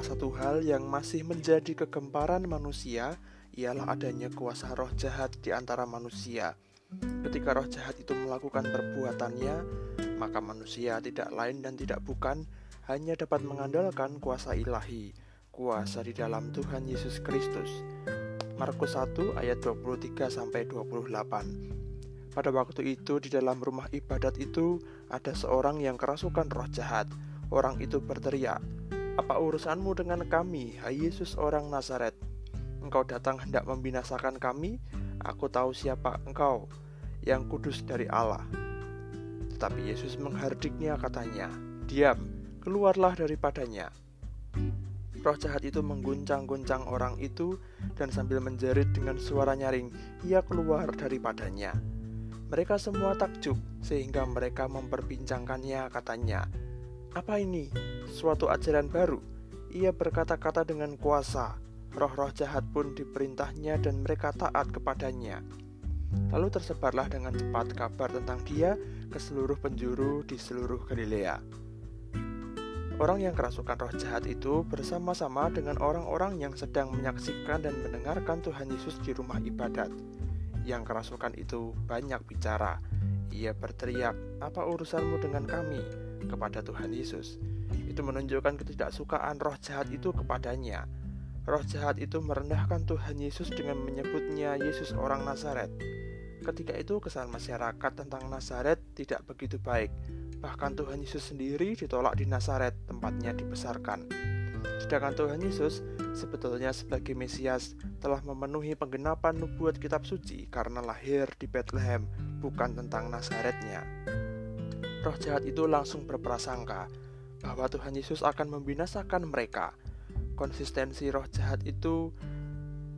hal yang masih menjadi kegemparan manusia ialah adanya kuasa roh jahat di antara manusia. Ketika roh jahat itu melakukan perbuatannya, maka manusia tidak lain dan tidak bukan hanya dapat mengandalkan kuasa ilahi, kuasa di dalam Tuhan Yesus Kristus. Markus 1 ayat 23 sampai 28. Pada waktu itu di dalam rumah ibadat itu ada seorang yang kerasukan roh jahat. Orang itu berteriak, "Apa urusanmu dengan kami, hai Yesus orang Nazaret? Engkau datang hendak membinasakan kami? Aku tahu siapa engkau, yang kudus dari Allah." Tetapi Yesus menghardiknya katanya, "Diam, keluarlah daripadanya." Roh jahat itu mengguncang-guncang orang itu dan sambil menjerit dengan suara nyaring, ia keluar daripadanya. Mereka semua takjub sehingga mereka memperbincangkannya katanya, "Apa ini? Suatu ajaran baru?" Ia berkata-kata dengan kuasa. Roh-roh jahat pun diperintahnya dan mereka taat kepadanya. Lalu tersebarlah dengan cepat kabar tentang dia ke seluruh penjuru di seluruh Galilea. Orang yang kerasukan roh jahat itu bersama-sama dengan orang-orang yang sedang menyaksikan dan mendengarkan Tuhan Yesus di rumah ibadat. Yang kerasukan itu banyak bicara. Ia berteriak, "Apa urusanmu dengan kami?" Kepada Tuhan Yesus. Itu menunjukkan ketidaksukaan roh jahat itu kepadanya. Roh jahat itu merendahkan Tuhan Yesus dengan menyebutnya Yesus orang Nazaret. Ketika itu kesan masyarakat tentang Nazaret tidak begitu baik Bahkan Tuhan Yesus sendiri ditolak di Nazaret, tempatnya dibesarkan. Sedangkan Tuhan Yesus sebetulnya sebagai Mesias telah memenuhi penggenapan nubuat kitab suci karena lahir di Bethlehem, bukan tentang Nazaretnya. Roh jahat itu langsung berprasangka bahwa Tuhan Yesus akan membinasakan mereka. Konsistensi roh jahat itu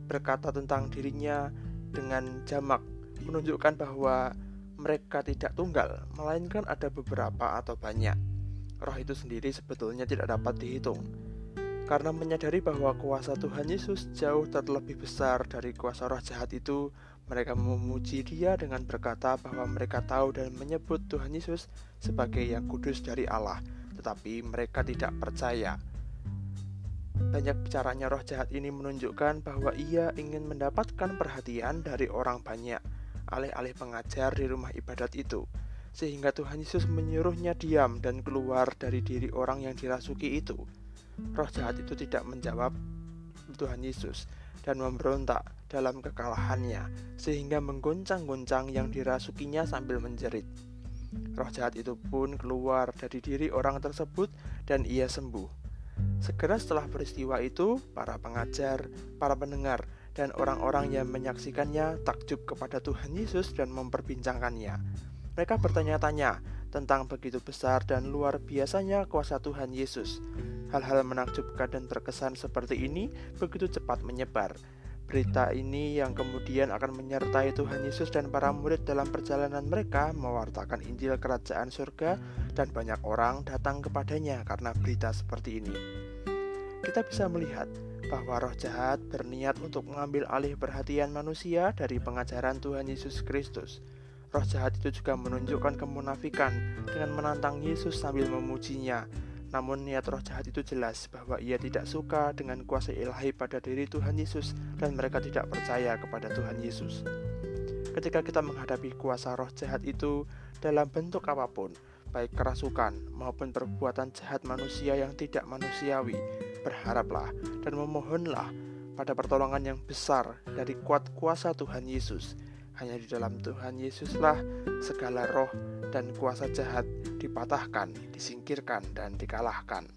berkata tentang dirinya dengan jamak, menunjukkan bahwa mereka tidak tunggal, melainkan ada beberapa atau banyak. Roh itu sendiri sebetulnya tidak dapat dihitung. Karena menyadari bahwa kuasa Tuhan Yesus jauh terlebih besar dari kuasa roh jahat itu, mereka memuji dia dengan berkata bahwa mereka tahu dan menyebut Tuhan Yesus sebagai yang kudus dari Allah, tetapi mereka tidak percaya. Banyak bicaranya roh jahat ini menunjukkan bahwa ia ingin mendapatkan perhatian dari orang banyak alih-alih pengajar di rumah ibadat itu, sehingga Tuhan Yesus menyuruhnya diam dan keluar dari diri orang yang dirasuki itu. Roh jahat itu tidak menjawab Tuhan Yesus dan memberontak dalam kekalahannya, sehingga menggoncang-goncang yang dirasukinya sambil menjerit. Roh jahat itu pun keluar dari diri orang tersebut dan ia sembuh. Segera setelah peristiwa itu, para pengajar, para pendengar, dan orang-orang yang menyaksikannya takjub kepada Tuhan Yesus dan memperbincangkannya. Mereka bertanya-tanya tentang begitu besar dan luar biasanya kuasa Tuhan Yesus. Hal-hal menakjubkan dan terkesan seperti ini begitu cepat menyebar. Berita ini yang kemudian akan menyertai Tuhan Yesus dan para murid dalam perjalanan mereka mewartakan Injil Kerajaan Surga dan banyak orang datang kepadanya karena berita seperti ini. Kita bisa melihat bahwa roh jahat berniat untuk mengambil alih perhatian manusia dari pengajaran Tuhan Yesus Kristus. Roh jahat itu juga menunjukkan kemunafikan dengan menantang Yesus sambil memujinya. Namun niat roh jahat itu jelas bahwa ia tidak suka dengan kuasa ilahi pada diri Tuhan Yesus dan mereka tidak percaya kepada Tuhan Yesus. Ketika kita menghadapi kuasa roh jahat itu dalam bentuk apa pun, baik kerasukan maupun perbuatan jahat manusia yang tidak manusiawi, berharaplah dan memohonlah pada pertolongan yang besar dari kuat kuasa Tuhan Yesus. Hanya di dalam Tuhan Yesuslah segala roh dan kuasa jahat dipatahkan, disingkirkan, dan dikalahkan.